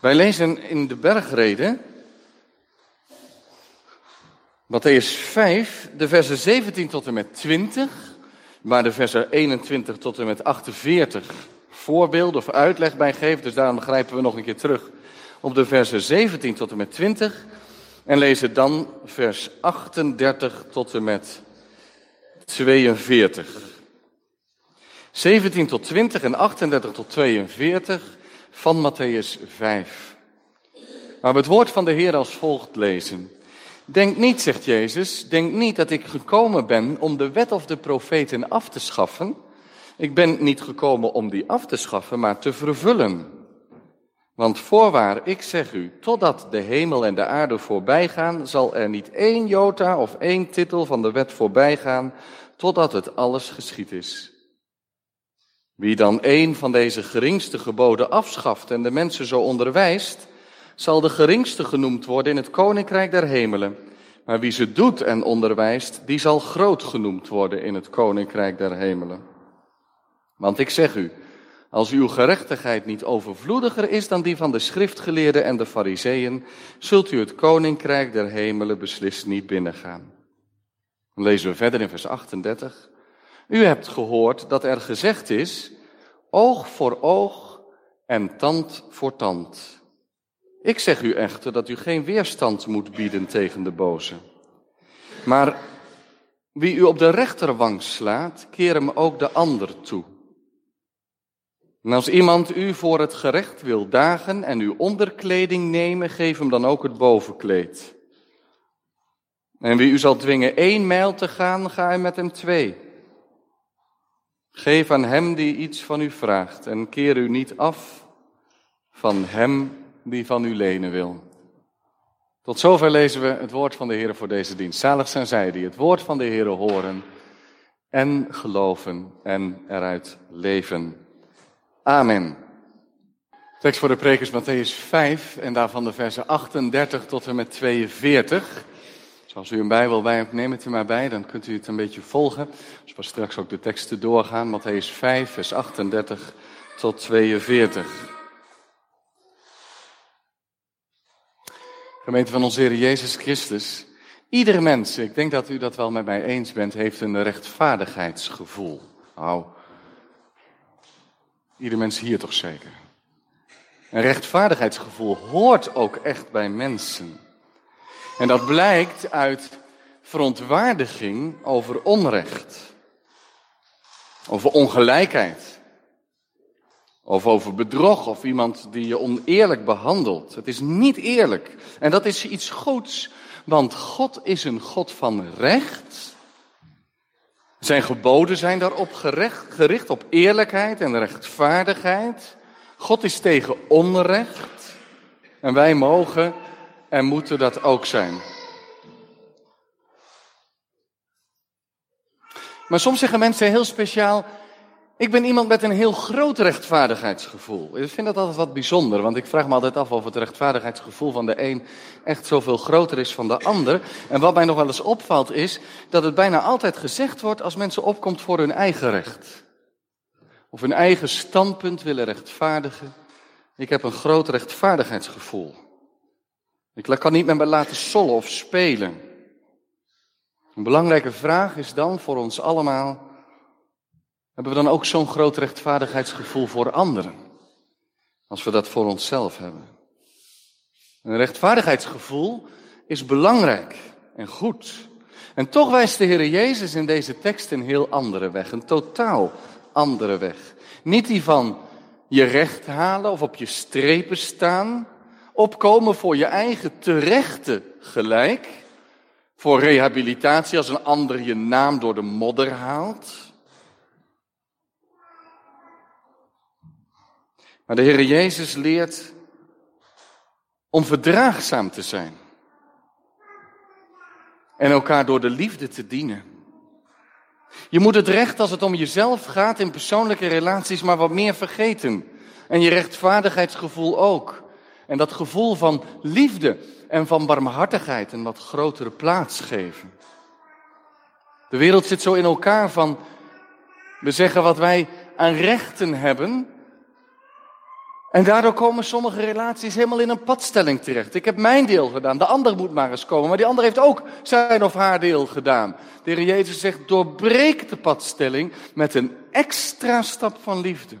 Wij lezen in de bergreden, Matthäus 5, de versen 17 tot en met 20, waar de versen 21 tot en met 48 voorbeeld of uitleg bij geeft. Dus daarom grijpen we nog een keer terug op de versen 17 tot en met 20. En lezen dan vers 38 tot en met 42. 17 tot 20 en 38 tot 42 van Matthäus 5. Waar we het woord van de Heer als volgt lezen. Denk niet, zegt Jezus, denk niet dat ik gekomen ben om de wet of de profeten af te schaffen. Ik ben niet gekomen om die af te schaffen, maar te vervullen. Want voorwaar, ik zeg u, totdat de hemel en de aarde voorbij gaan, zal er niet één jota of één titel van de wet voorbij gaan, totdat het alles geschied is. Wie dan één van deze geringste geboden afschaft en de mensen zo onderwijst, zal de geringste genoemd worden in het koninkrijk der hemelen. Maar wie ze doet en onderwijst, die zal groot genoemd worden in het koninkrijk der hemelen. Want ik zeg u, als uw gerechtigheid niet overvloediger is dan die van de schriftgeleerden en de fariseeën, zult u het koninkrijk der hemelen beslist niet binnengaan. Dan lezen we verder in vers 38. U hebt gehoord dat er gezegd is, oog voor oog en tand voor tand. Ik zeg u echter dat u geen weerstand moet bieden tegen de boze. Maar wie u op de rechterwang slaat, keer hem ook de ander toe. En als iemand u voor het gerecht wil dagen en uw onderkleding nemen, geef hem dan ook het bovenkleed. En wie u zal dwingen één mijl te gaan, ga hij met hem twee. Geef aan hem die iets van u vraagt en keer u niet af van hem die van u lenen wil. Tot zover lezen we het woord van de Heer voor deze dienst. Zalig zijn zij die het woord van de Heer horen en geloven en eruit leven. Amen. Tekst voor de prekers Matthäus 5 en daarvan de versen 38 tot en met 42. Als u een Bijbel bij hebt, neem het er maar bij, dan kunt u het een beetje volgen. Dus we straks ook de teksten doorgaan. Matthäus 5, vers 38 tot 42. Gemeente van onze Heer Jezus Christus. Iedere mens, ik denk dat u dat wel met mij eens bent, heeft een rechtvaardigheidsgevoel. Nou, ieder mens hier toch zeker. Een rechtvaardigheidsgevoel hoort ook echt bij mensen. En dat blijkt uit verontwaardiging over onrecht, over ongelijkheid, of over bedrog of iemand die je oneerlijk behandelt. Het is niet eerlijk. En dat is iets goeds, want God is een God van recht. Zijn geboden zijn daarop gericht op eerlijkheid en rechtvaardigheid. God is tegen onrecht. En wij mogen en moeten dat ook zijn. Maar soms zeggen mensen heel speciaal, ik ben iemand met een heel groot rechtvaardigheidsgevoel. Ik vind dat altijd wat bijzonder, want ik vraag me altijd af of het rechtvaardigheidsgevoel van de een echt zoveel groter is van de ander. En wat mij nog wel eens opvalt is dat het bijna altijd gezegd wordt als mensen opkomt voor hun eigen recht. Of hun eigen standpunt willen rechtvaardigen. Ik heb een groot rechtvaardigheidsgevoel. Ik kan niet met me laten sollen of spelen. Een belangrijke vraag is dan voor ons allemaal hebben we dan ook zo'n groot rechtvaardigheidsgevoel voor anderen? Als we dat voor onszelf hebben. Een rechtvaardigheidsgevoel is belangrijk en goed. En toch wijst de Heer Jezus in deze tekst een heel andere weg, een totaal andere weg. Niet die van je recht halen of op je strepen staan, opkomen voor je eigen terechte gelijk, voor rehabilitatie als een ander je naam door de modder haalt. Maar de Heer Jezus leert om verdraagzaam te zijn. En elkaar door de liefde te dienen. Je moet het recht als het om jezelf gaat in persoonlijke relaties maar wat meer vergeten. En je rechtvaardigheidsgevoel ook. En dat gevoel van liefde en van barmhartigheid een wat grotere plaats geven. De wereld zit zo in elkaar van, we zeggen wat wij aan rechten hebben, En daardoor komen sommige relaties helemaal in een padstelling terecht. Ik heb mijn deel gedaan, de ander moet maar eens komen. Maar die ander heeft ook zijn of haar deel gedaan. De Heer Jezus zegt, doorbreek de padstelling met een extra stap van liefde.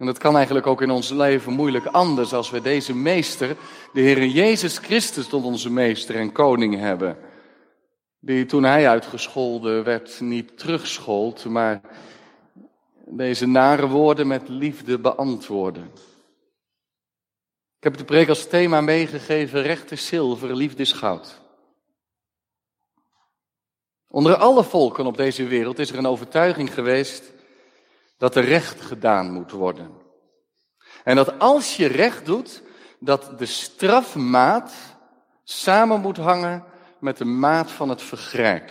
En dat kan eigenlijk ook in ons leven moeilijk anders als we deze meester, de Heer Jezus Christus, tot onze meester en koning hebben. Die toen hij uitgescholden werd niet terugschold, maar deze nare woorden met liefde beantwoorden. Ik heb de preek als thema meegegeven, recht is zilver, liefde is goud. Onder alle volken op deze wereld is er een overtuiging geweest dat er recht gedaan moet worden. En dat als je recht doet, dat de strafmaat samen moet hangen met de maat van het vergrijp.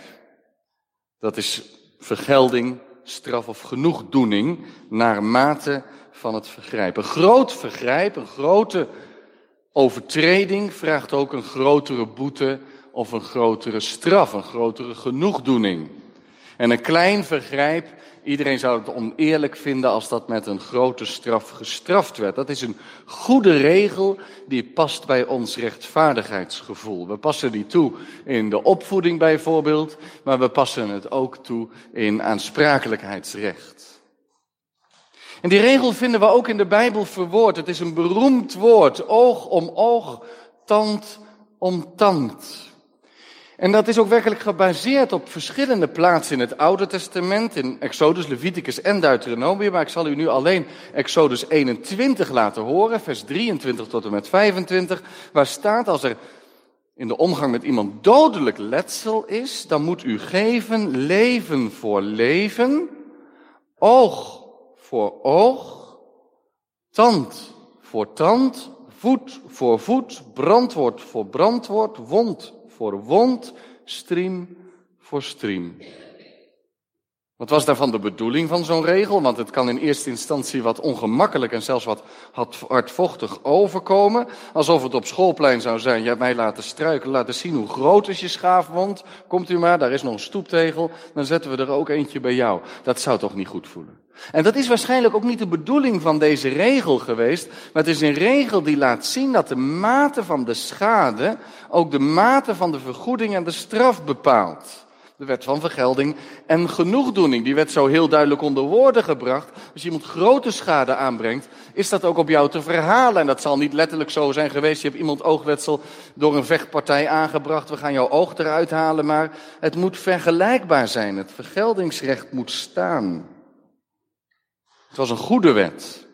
Dat is vergelding, straf of genoegdoening naar mate van het vergrijp. Een groot vergrijp, een grote overtreding vraagt ook een grotere boete of een grotere straf, een grotere genoegdoening. En een klein vergrijp Iedereen zou het oneerlijk vinden als dat met een grote straf gestraft werd. Dat is een goede regel die past bij ons rechtvaardigheidsgevoel. We passen die toe in de opvoeding bijvoorbeeld, maar we passen het ook toe in aansprakelijkheidsrecht. En die regel vinden we ook in de Bijbel verwoord. Het is een beroemd woord, oog om oog, tand om tand. En dat is ook werkelijk gebaseerd op verschillende plaatsen in het Oude Testament, in Exodus, Leviticus en Deuteronomium. Maar ik zal u nu alleen Exodus 21 laten horen, vers 23 tot en met 25, waar staat als er in de omgang met iemand dodelijk letsel is, dan moet u geven leven voor leven, oog voor oog, tand voor tand, voet voor voet, brandwoord voor brandwoord, wond voor wond, stream voor stream. Wat was daarvan de bedoeling van zo'n regel? Want het kan in eerste instantie wat ongemakkelijk en zelfs wat hardvochtig overkomen. Alsof het op schoolplein zou zijn. Je hebt mij laten struikelen, laten zien hoe groot is je schaafwond. Komt u maar, daar is nog een stoeptegel. Dan zetten we er ook eentje bij jou. Dat zou toch niet goed voelen? En dat is waarschijnlijk ook niet de bedoeling van deze regel geweest. Maar het is een regel die laat zien dat de mate van de schade ook de mate van de vergoeding en de straf bepaalt. De wet van vergelding en genoegdoening. Die werd zo heel duidelijk onder woorden gebracht. Als iemand grote schade aanbrengt, is dat ook op jou te verhalen. En dat zal niet letterlijk zo zijn geweest. Je hebt iemand oogwetsel door een vechtpartij aangebracht. We gaan jouw oog eruit halen. Maar het moet vergelijkbaar zijn. Het vergeldingsrecht moet staan. Het was een goede wet.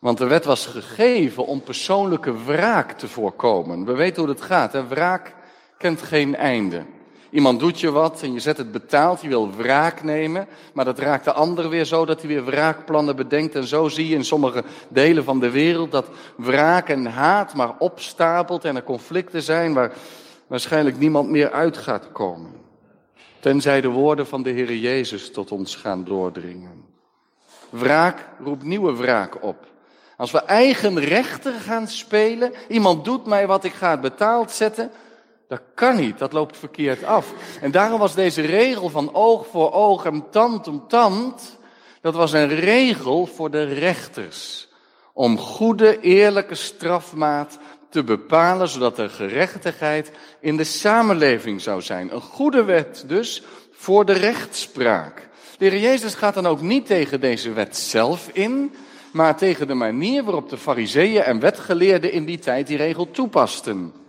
Want de wet was gegeven om persoonlijke wraak te voorkomen. We weten hoe het gaat. Hè? Wraak kent geen einde. Iemand doet je wat en je zet het betaald, je wil wraak nemen, maar dat raakt de ander weer zo dat hij weer wraakplannen bedenkt. En zo zie je in sommige delen van de wereld dat wraak en haat maar opstapelt en er conflicten zijn waar waarschijnlijk niemand meer uit gaat komen. Tenzij de woorden van de Heer Jezus tot ons gaan doordringen. Wraak roept nieuwe wraak op. Als we eigen rechter gaan spelen, iemand doet mij wat ik ga het betaald zetten, dat kan niet, dat loopt verkeerd af. En daarom was deze regel van oog voor oog en tand om tand, dat was een regel voor de rechters. Om goede, eerlijke strafmaat te bepalen, zodat er gerechtigheid in de samenleving zou zijn. Een goede wet dus voor de rechtspraak. De heer Jezus gaat dan ook niet tegen deze wet zelf in, maar tegen de manier waarop de fariseeën en wetgeleerden in die tijd die regel toepasten.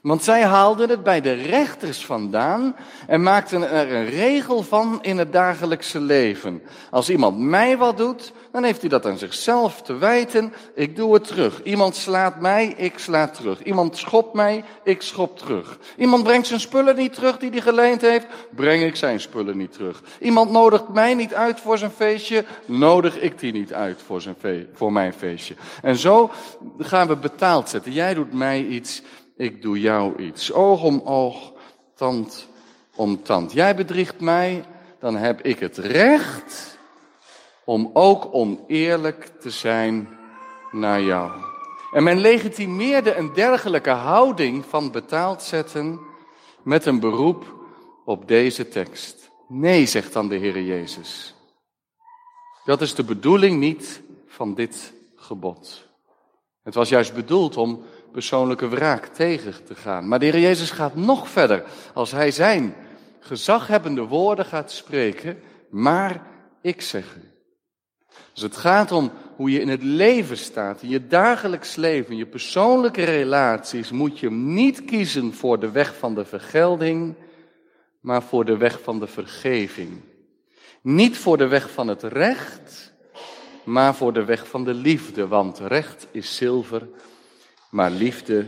Want zij haalden het bij de rechters vandaan en maakten er een regel van in het dagelijkse leven. Als iemand mij wat doet, dan heeft hij dat aan zichzelf te wijten. Ik doe het terug. Iemand slaat mij, ik sla terug. Iemand schopt mij, ik schop terug. Iemand brengt zijn spullen niet terug die hij geleend heeft, breng ik zijn spullen niet terug. Iemand nodigt mij niet uit voor zijn feestje, nodig ik die niet uit voor, zijn voor mijn feestje. En zo gaan we betaald zetten. Jij doet mij iets, ik doe jou iets. Oog om oog, tand om tand. Jij bedriegt mij, dan heb ik het recht om ook oneerlijk te zijn naar jou. En men legitimeerde een dergelijke houding van betaald zetten met een beroep op deze tekst. Nee, zegt dan de Heer Jezus. Dat is de bedoeling niet van dit gebod. Het was juist bedoeld om persoonlijke wraak tegen te gaan. Maar de Heer Jezus gaat nog verder als hij zijn gezaghebbende woorden gaat spreken, maar ik zeg u. Dus het gaat om hoe je in het leven staat, in je dagelijks leven, in je persoonlijke relaties, moet je niet kiezen voor de weg van de vergelding, maar voor de weg van de vergeving. Niet voor de weg van het recht, maar voor de weg van de liefde, want recht is zilver, maar liefde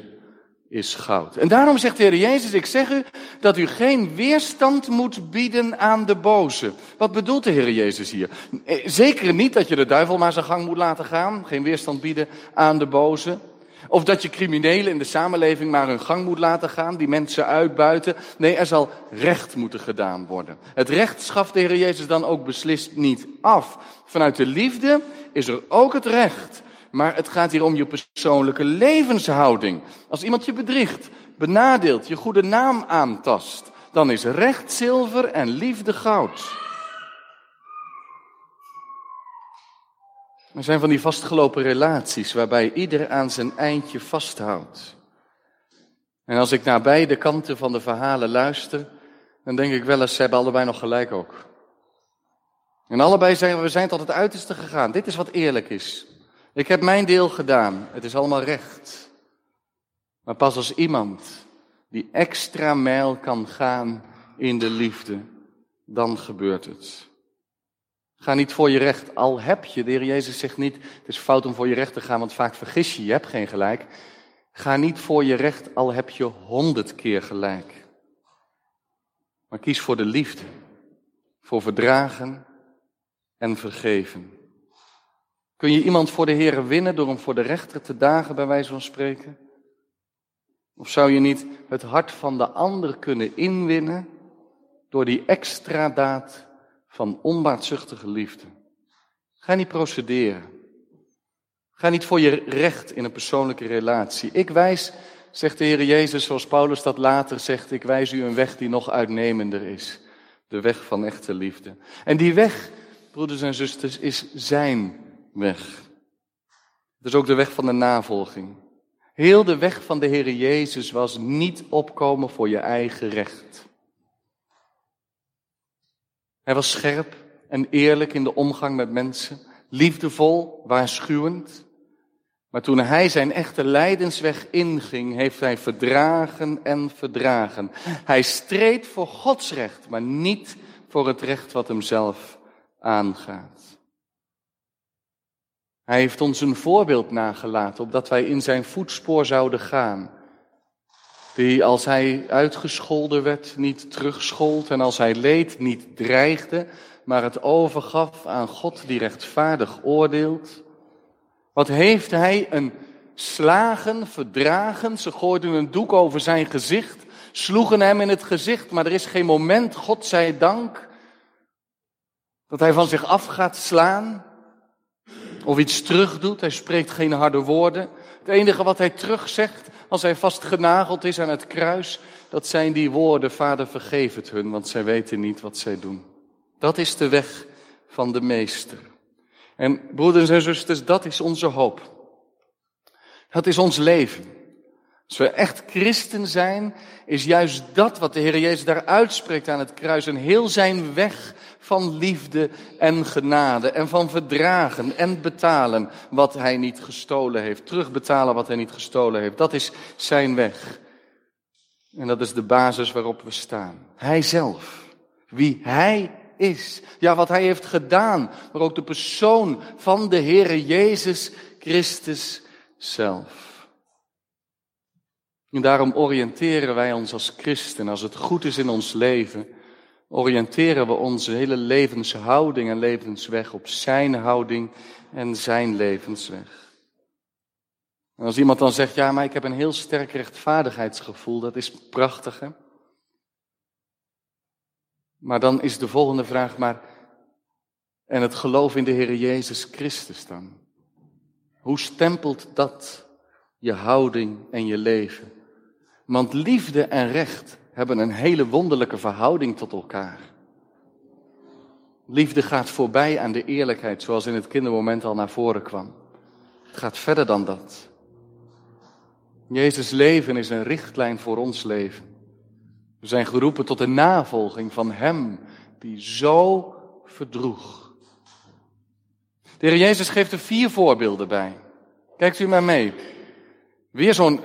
is goud. En daarom zegt de Heer Jezus, ik zeg u dat u geen weerstand moet bieden aan de boze. Wat bedoelt de Heer Jezus hier? Eh, zeker niet dat je de duivel maar zijn gang moet laten gaan, geen weerstand bieden aan de boze. Of dat je criminelen in de samenleving maar hun gang moet laten gaan, die mensen uitbuiten. Nee, er zal recht moeten gedaan worden. Het recht schaft de Heer Jezus dan ook beslist niet af. Vanuit de liefde is er ook het recht. Maar het gaat hier om je persoonlijke levenshouding. Als iemand je bedriegt, benadeelt, je goede naam aantast, dan is recht zilver en liefde goud. Er zijn van die vastgelopen relaties waarbij ieder aan zijn eindje vasthoudt. En als ik naar beide kanten van de verhalen luister, dan denk ik wel eens, ze hebben allebei nog gelijk ook. En allebei zijn we zijn tot het uiterste gegaan. Dit is wat eerlijk is. Ik heb mijn deel gedaan. Het is allemaal recht. Maar pas als iemand die extra mijl kan gaan in de liefde, dan gebeurt het. Ga niet voor je recht, al heb je, de Heer Jezus zegt niet, het is fout om voor je recht te gaan, want vaak vergis je, je hebt geen gelijk. Ga niet voor je recht, al heb je honderd keer gelijk. Maar kies voor de liefde, voor verdragen en vergeven. Kun je iemand voor de Heer winnen door hem voor de rechter te dagen, bij wijze van spreken? Of zou je niet het hart van de ander kunnen inwinnen door die extra daad van onbaatzuchtige liefde? Ga niet procederen. Ga niet voor je recht in een persoonlijke relatie. Ik wijs, zegt de Heer Jezus, zoals Paulus dat later zegt, ik wijs u een weg die nog uitnemender is. De weg van echte liefde. En die weg, broeders en zusters, is zijn weg. Het is ook de weg van de navolging. Heel de weg van de Heer Jezus was niet opkomen voor je eigen recht. Hij was scherp en eerlijk in de omgang met mensen, liefdevol, waarschuwend. Maar toen hij zijn echte lijdensweg inging, heeft hij verdragen en verdragen. Hij streed voor Gods recht, maar niet voor het recht wat hem zelf aangaat. Hij heeft ons een voorbeeld nagelaten, opdat wij in zijn voetspoor zouden gaan. Die als hij uitgescholden werd, niet terugschold en als hij leed, niet dreigde, maar het overgaf aan God die rechtvaardig oordeelt. Wat heeft hij een slagen, verdragen, ze gooiden een doek over zijn gezicht, sloegen hem in het gezicht, maar er is geen moment, God zij dank, dat hij van zich af gaat slaan of iets terugdoet. Hij spreekt geen harde woorden. Het enige wat hij terugzegt als hij vastgenageld is aan het kruis, dat zijn die woorden, Vader vergeef het hun, want zij weten niet wat zij doen. Dat is de weg van de Meester. En broeders en zusters, dat is onze hoop. Dat is ons leven. Als we echt christen zijn, is juist dat wat de Heer Jezus daar uitspreekt aan het kruis. En heel zijn weg van liefde en genade en van verdragen en betalen wat hij niet gestolen heeft. Terugbetalen wat hij niet gestolen heeft. Dat is zijn weg. En dat is de basis waarop we staan. Hij zelf. Wie hij is. Ja, wat hij heeft gedaan. Maar ook de persoon van de Heere Jezus Christus zelf. En daarom oriënteren wij ons als christen, als het goed is in ons leven, oriënteren we onze hele levenshouding en levensweg op zijn houding en zijn levensweg. En als iemand dan zegt, ja, maar ik heb een heel sterk rechtvaardigheidsgevoel, dat is prachtig, hè? Maar dan is de volgende vraag, maar, en het geloof in de Heer Jezus Christus dan? Hoe stempelt dat je houding en je leven? Want liefde en recht hebben een hele wonderlijke verhouding tot elkaar. Liefde gaat voorbij aan de eerlijkheid, zoals in het kindermoment al naar voren kwam. Het gaat verder dan dat. Jezus' leven is een richtlijn voor ons leven. We zijn geroepen tot de navolging van Hem die zo verdroeg. De Heer Jezus geeft er vier voorbeelden bij. Kijkt u maar mee. Weer zo'n,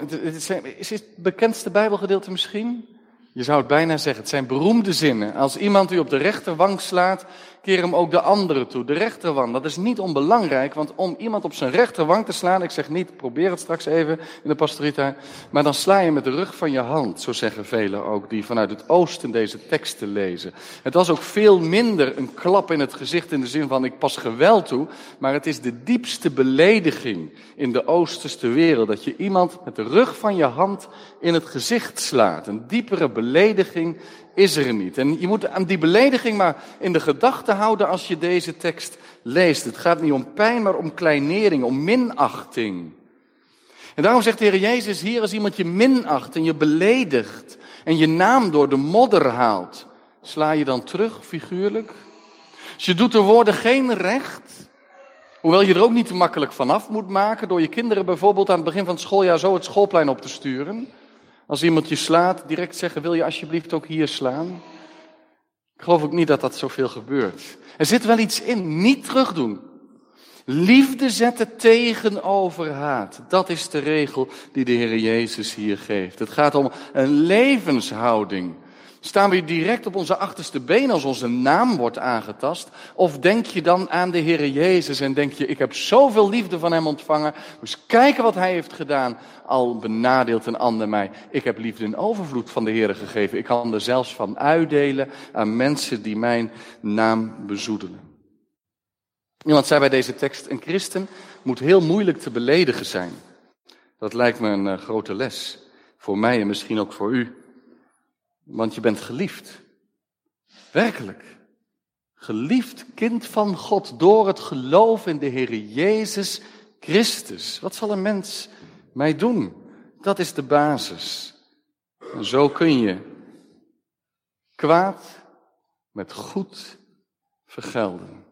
is het bekendste Bijbelgedeelte misschien? Je zou het bijna zeggen, het zijn beroemde zinnen. Als iemand u op de rechterwang slaat, keer hem ook de andere toe. De rechterwang, dat is niet onbelangrijk, want om iemand op zijn rechterwang te slaan, ik zeg niet, probeer het straks even in de pastorita, maar dan sla je met de rug van je hand, zo zeggen velen ook, die vanuit het oosten deze teksten lezen. Het was ook veel minder een klap in het gezicht in de zin van ik pas geweld toe, maar het is de diepste belediging in de oosterste wereld, dat je iemand met de rug van je hand in het gezicht slaat. Een diepere belediging is er niet. En je moet aan die belediging maar in de gedachten houden als je deze tekst leest. Het gaat niet om pijn, maar om kleinering, om minachting. En daarom zegt de Heer Jezus hier, als iemand je minacht en je beledigt en je naam door de modder haalt, sla je dan terug, figuurlijk? Als je doet de woorden geen recht, hoewel je er ook niet te makkelijk vanaf moet maken, door je kinderen bijvoorbeeld aan het begin van het schooljaar zo het schoolplein op te sturen, als iemand je slaat, direct zeggen, wil je alsjeblieft ook hier slaan? Ik geloof ook niet dat dat zoveel gebeurt. Er zit wel iets in, niet terugdoen. Liefde zetten tegenover haat. Dat is de regel die de Heer Jezus hier geeft. Het gaat om een levenshouding. Staan we direct op onze achterste been als onze naam wordt aangetast? Of denk je dan aan de Heer Jezus en denk je, ik heb zoveel liefde van Hem ontvangen, dus kijken wat Hij heeft gedaan, al benadeelt een ander mij. Ik heb liefde in overvloed van de Heer gegeven. Ik kan er zelfs van uitdelen aan mensen die mijn naam bezoedelen. Iemand zei bij deze tekst, een christen moet heel moeilijk te beledigen zijn. Dat lijkt me een eh, grote les. Voor mij en misschien ook voor u. Want je bent geliefd. Werkelijk. Geliefd kind van God door het geloof in de Heer Jezus Christus. Wat zal een mens mij doen? Dat is de basis. En zo kun je kwaad met goed vergelden.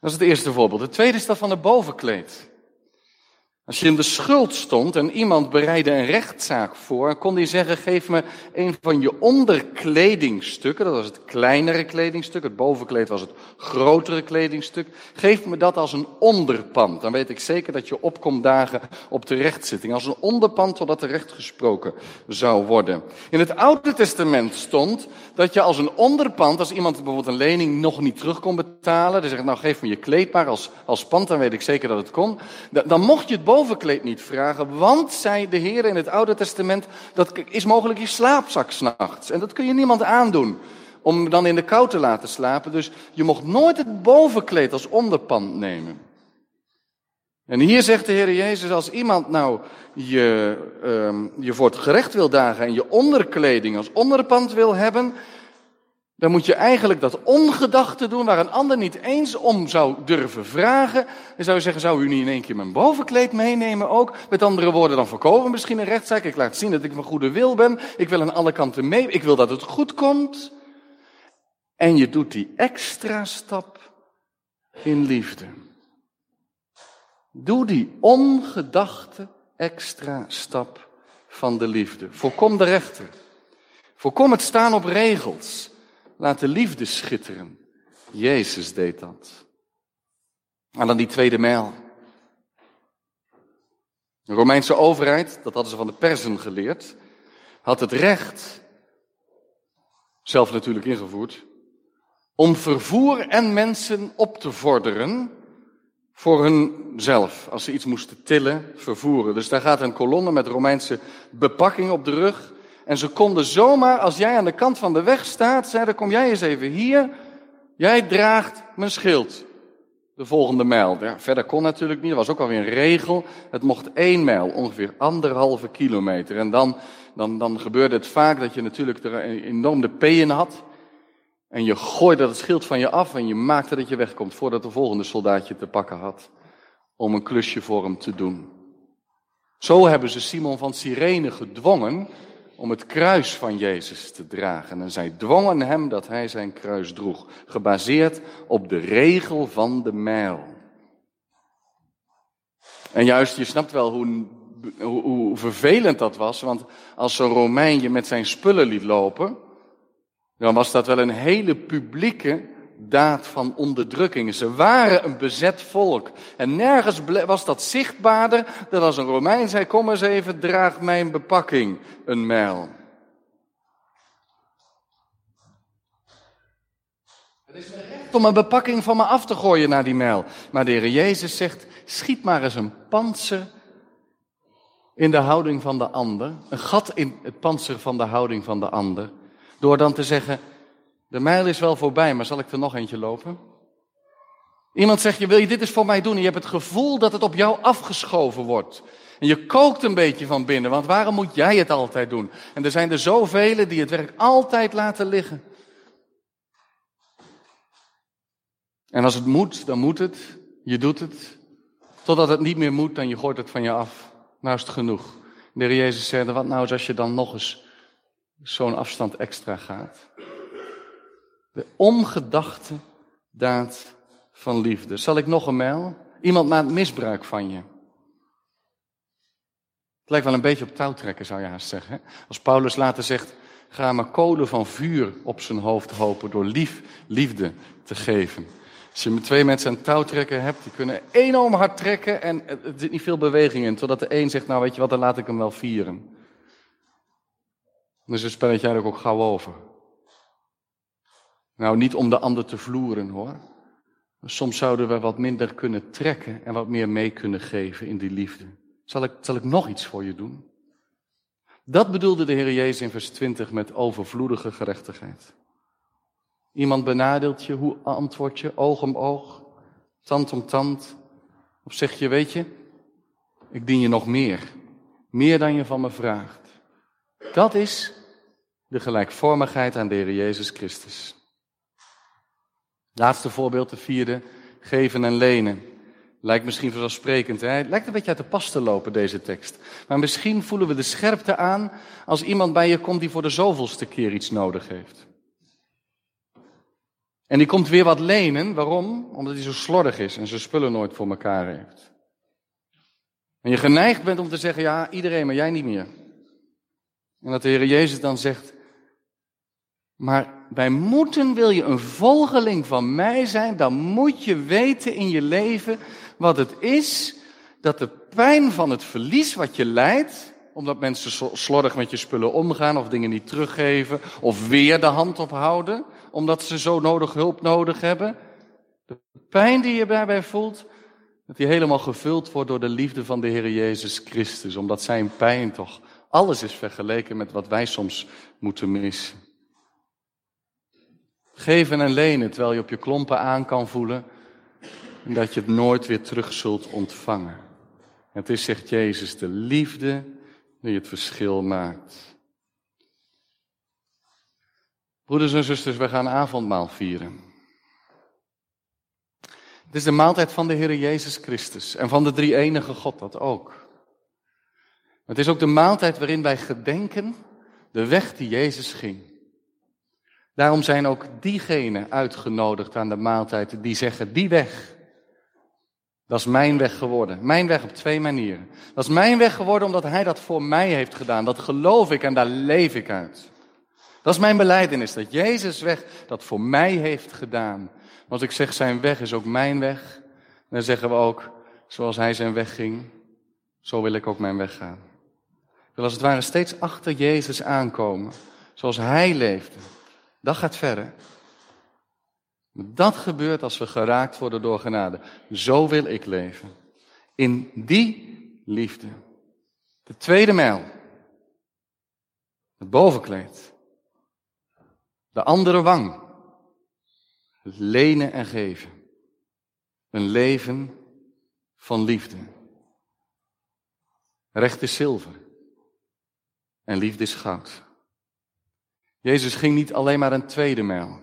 Dat is het eerste voorbeeld. Het tweede is dat van de bovenkleed. Als je in de schuld stond en iemand bereidde een rechtszaak voor, kon hij zeggen: Geef me een van je onderkledingstukken. Dat was het kleinere kledingstuk. Het bovenkleed was het grotere kledingstuk. Geef me dat als een onderpand. Dan weet ik zeker dat je opkomt dagen op de rechtszitting. Als een onderpand totdat er recht gesproken zou worden. In het Oude Testament stond dat je als een onderpand, als iemand bijvoorbeeld een lening nog niet terug kon betalen, dan zegt: Nou, geef me je kleed maar als, als pand, dan weet ik zeker dat het kon. Dan mocht je het bovenkleed niet vragen, want, zei de Heer in het Oude Testament, dat is mogelijk je slaapzak s'nachts. En dat kun je niemand aandoen, om dan in de kou te laten slapen. Dus je mocht nooit het bovenkleed als onderpand nemen. En hier zegt de Heer Jezus, als iemand nou je, um, je voor het gerecht wil dagen en je onderkleding als onderpand wil hebben, dan moet je eigenlijk dat ongedachte doen waar een ander niet eens om zou durven vragen. Dan zou je zeggen, zou u niet in één keer mijn bovenkleed meenemen ook? Met andere woorden, dan voorkomen misschien een rechtszaak. Ik laat zien dat ik van goede wil ben. Ik wil aan alle kanten mee. Ik wil dat het goed komt. En je doet die extra stap in liefde. Doe die ongedachte extra stap van de liefde. Voorkom de rechter. Voorkom het staan op regels. Laat de liefde schitteren. Jezus deed dat. En dan die tweede mijl. De Romeinse overheid, dat hadden ze van de Persen geleerd, had het recht, zelf natuurlijk ingevoerd, om vervoer en mensen op te vorderen voor hunzelf. Als ze iets moesten tillen, vervoeren. Dus daar gaat een kolonne met Romeinse bepakking op de rug. En ze konden zomaar, als jij aan de kant van de weg staat, zeiden, kom jij eens even hier. Jij draagt mijn schild. De volgende mijl. Ja, verder kon natuurlijk niet, er was ook alweer een regel. Het mocht één mijl, ongeveer anderhalve kilometer. En dan, dan, dan gebeurde het vaak dat je natuurlijk er enorm de peeën had. En je gooide het schild van je af en je maakte dat je wegkomt voordat de volgende soldaatje te pakken had. Om een klusje voor hem te doen. Zo hebben ze Simon van Cyrene gedwongen om het kruis van Jezus te dragen. En zij dwongen hem dat hij zijn kruis droeg, gebaseerd op de regel van de mijl. En juist, je snapt wel hoe, hoe, vervelend dat was, want als zo'n Romein je met zijn spullen liet lopen, dan was dat wel een hele publieke daad van onderdrukking. Ze waren een bezet volk. En nergens was dat zichtbaarder dan als een Romein zei, kom eens even, draag mijn bepakking een mijl. Het is mijn recht om een bepakking van me af te gooien naar die mijl. Maar de Heer Jezus zegt, schiet maar eens een panzer in de houding van de ander. Een gat in het panzer van de houding van de ander. Door dan te zeggen, de mijl is wel voorbij, maar zal ik er nog eentje lopen? Iemand zegt je, wil je dit eens voor mij doen? En je hebt het gevoel dat het op jou afgeschoven wordt. En je kookt een beetje van binnen, want waarom moet jij het altijd doen? En er zijn er zoveel die het werk altijd laten liggen. En als het moet, dan moet het. Je doet het. Totdat het niet meer moet, dan je gooit het van je af. Nou is het genoeg. De Heer Jezus zei, wat nou als je dan nog eens zo'n afstand extra gaat? De ongedachte daad van liefde. Zal ik nog een mijl? Iemand maakt misbruik van je. Het lijkt wel een beetje op touwtrekken, zou je haast zeggen. Als Paulus later zegt, ga maar kolen van vuur op zijn hoofd hopen door lief, liefde te geven. Als je met twee mensen een touwtrekker hebt, die kunnen enorm hard trekken en er zit niet veel beweging in. Totdat de een zegt, nou weet je wat, dan laat ik hem wel vieren. Is het spelletje eigenlijk ook gauw over. Nou, niet om de ander te vloeren hoor. Soms zouden we wat minder kunnen trekken en wat meer mee kunnen geven in die liefde. Zal ik, zal ik nog iets voor je doen? Dat bedoelde de Heer Jezus in vers 20 met overvloedige gerechtigheid. Iemand benadeelt je, hoe antwoord je? Oog om oog, tand om tand. Of zeg je, weet je, ik dien je nog meer. Meer dan je van me vraagt. Dat is de gelijkvormigheid aan de Heer Jezus Christus. Laatste voorbeeld, de vierde, geven en lenen. Lijkt misschien vanzelfsprekend, hè? lijkt een beetje uit de pas te lopen, deze tekst. Maar misschien voelen we de scherpte aan als iemand bij je komt die voor de zoveelste keer iets nodig heeft. En die komt weer wat lenen. Waarom? Omdat hij zo slordig is en zijn spullen nooit voor elkaar heeft. En je geneigd bent om te zeggen, ja, iedereen, maar jij niet meer. En dat de Heer Jezus dan zegt, maar wij moeten, wil je een volgeling van mij zijn, dan moet je weten in je leven wat het is dat de pijn van het verlies wat je lijdt, omdat mensen slordig met je spullen omgaan of dingen niet teruggeven of weer de hand ophouden, omdat ze zo nodig hulp nodig hebben. De pijn die je daarbij voelt, dat die helemaal gevuld wordt door de liefde van de Heer Jezus Christus, omdat zijn pijn toch alles is vergeleken met wat wij soms moeten missen. Geven en lenen terwijl je op je klompen aan kan voelen en dat je het nooit weer terug zult ontvangen. Het is, zegt Jezus, de liefde die het verschil maakt. Broeders en zusters, we gaan avondmaal vieren. Het is de maaltijd van de Heer Jezus Christus en van de drie enige God dat ook. Het is ook de maaltijd waarin wij gedenken de weg die Jezus ging. Daarom zijn ook diegenen uitgenodigd aan de maaltijd die zeggen, die weg, dat is mijn weg geworden. Mijn weg op twee manieren. Dat is mijn weg geworden omdat Hij dat voor mij heeft gedaan. Dat geloof ik en daar leef ik uit. Dat is mijn beleidenis, dat Jezus weg dat voor mij heeft gedaan. Want ik zeg, zijn weg is ook mijn weg. Dan zeggen we ook, zoals Hij zijn weg ging, zo wil ik ook mijn weg gaan. Ik wil als het ware steeds achter Jezus aankomen, zoals Hij leefde. Dat gaat verder. Dat gebeurt als we geraakt worden door genade. Zo wil ik leven. In die liefde. De tweede mijl. Het bovenkleed. De andere wang. Het lenen en geven. Een leven van liefde. Recht is zilver. En liefde is goud. Jezus ging niet alleen maar een tweede mijl.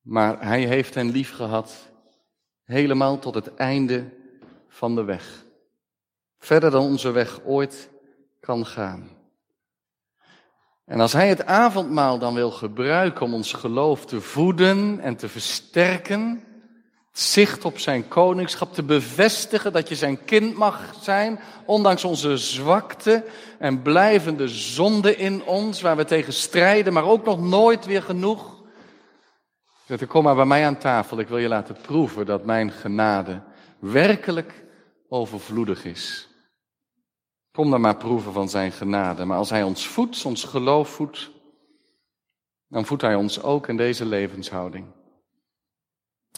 Maar hij heeft hen lief gehad, helemaal tot het einde van de weg. Verder dan onze weg ooit kan gaan. En als hij het avondmaal dan wil gebruiken om ons geloof te voeden en te versterken, zicht op zijn koningschap, te bevestigen dat je zijn kind mag zijn, ondanks onze zwakte en blijvende zonde in ons, waar we tegen strijden, maar ook nog nooit weer genoeg. Kom maar bij mij aan tafel, ik wil je laten proeven dat mijn genade werkelijk overvloedig is. Kom dan maar proeven van zijn genade. Maar als hij ons voedt, ons geloof voedt, dan voedt hij ons ook in deze levenshouding.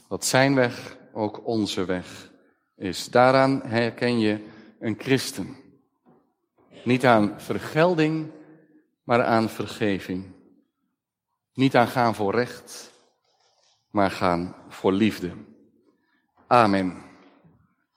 Dat zijn weg ook onze weg is. Daaraan herken je een christen. Niet aan vergelding, maar aan vergeving. Niet aan gaan voor recht, maar gaan voor liefde. Amen.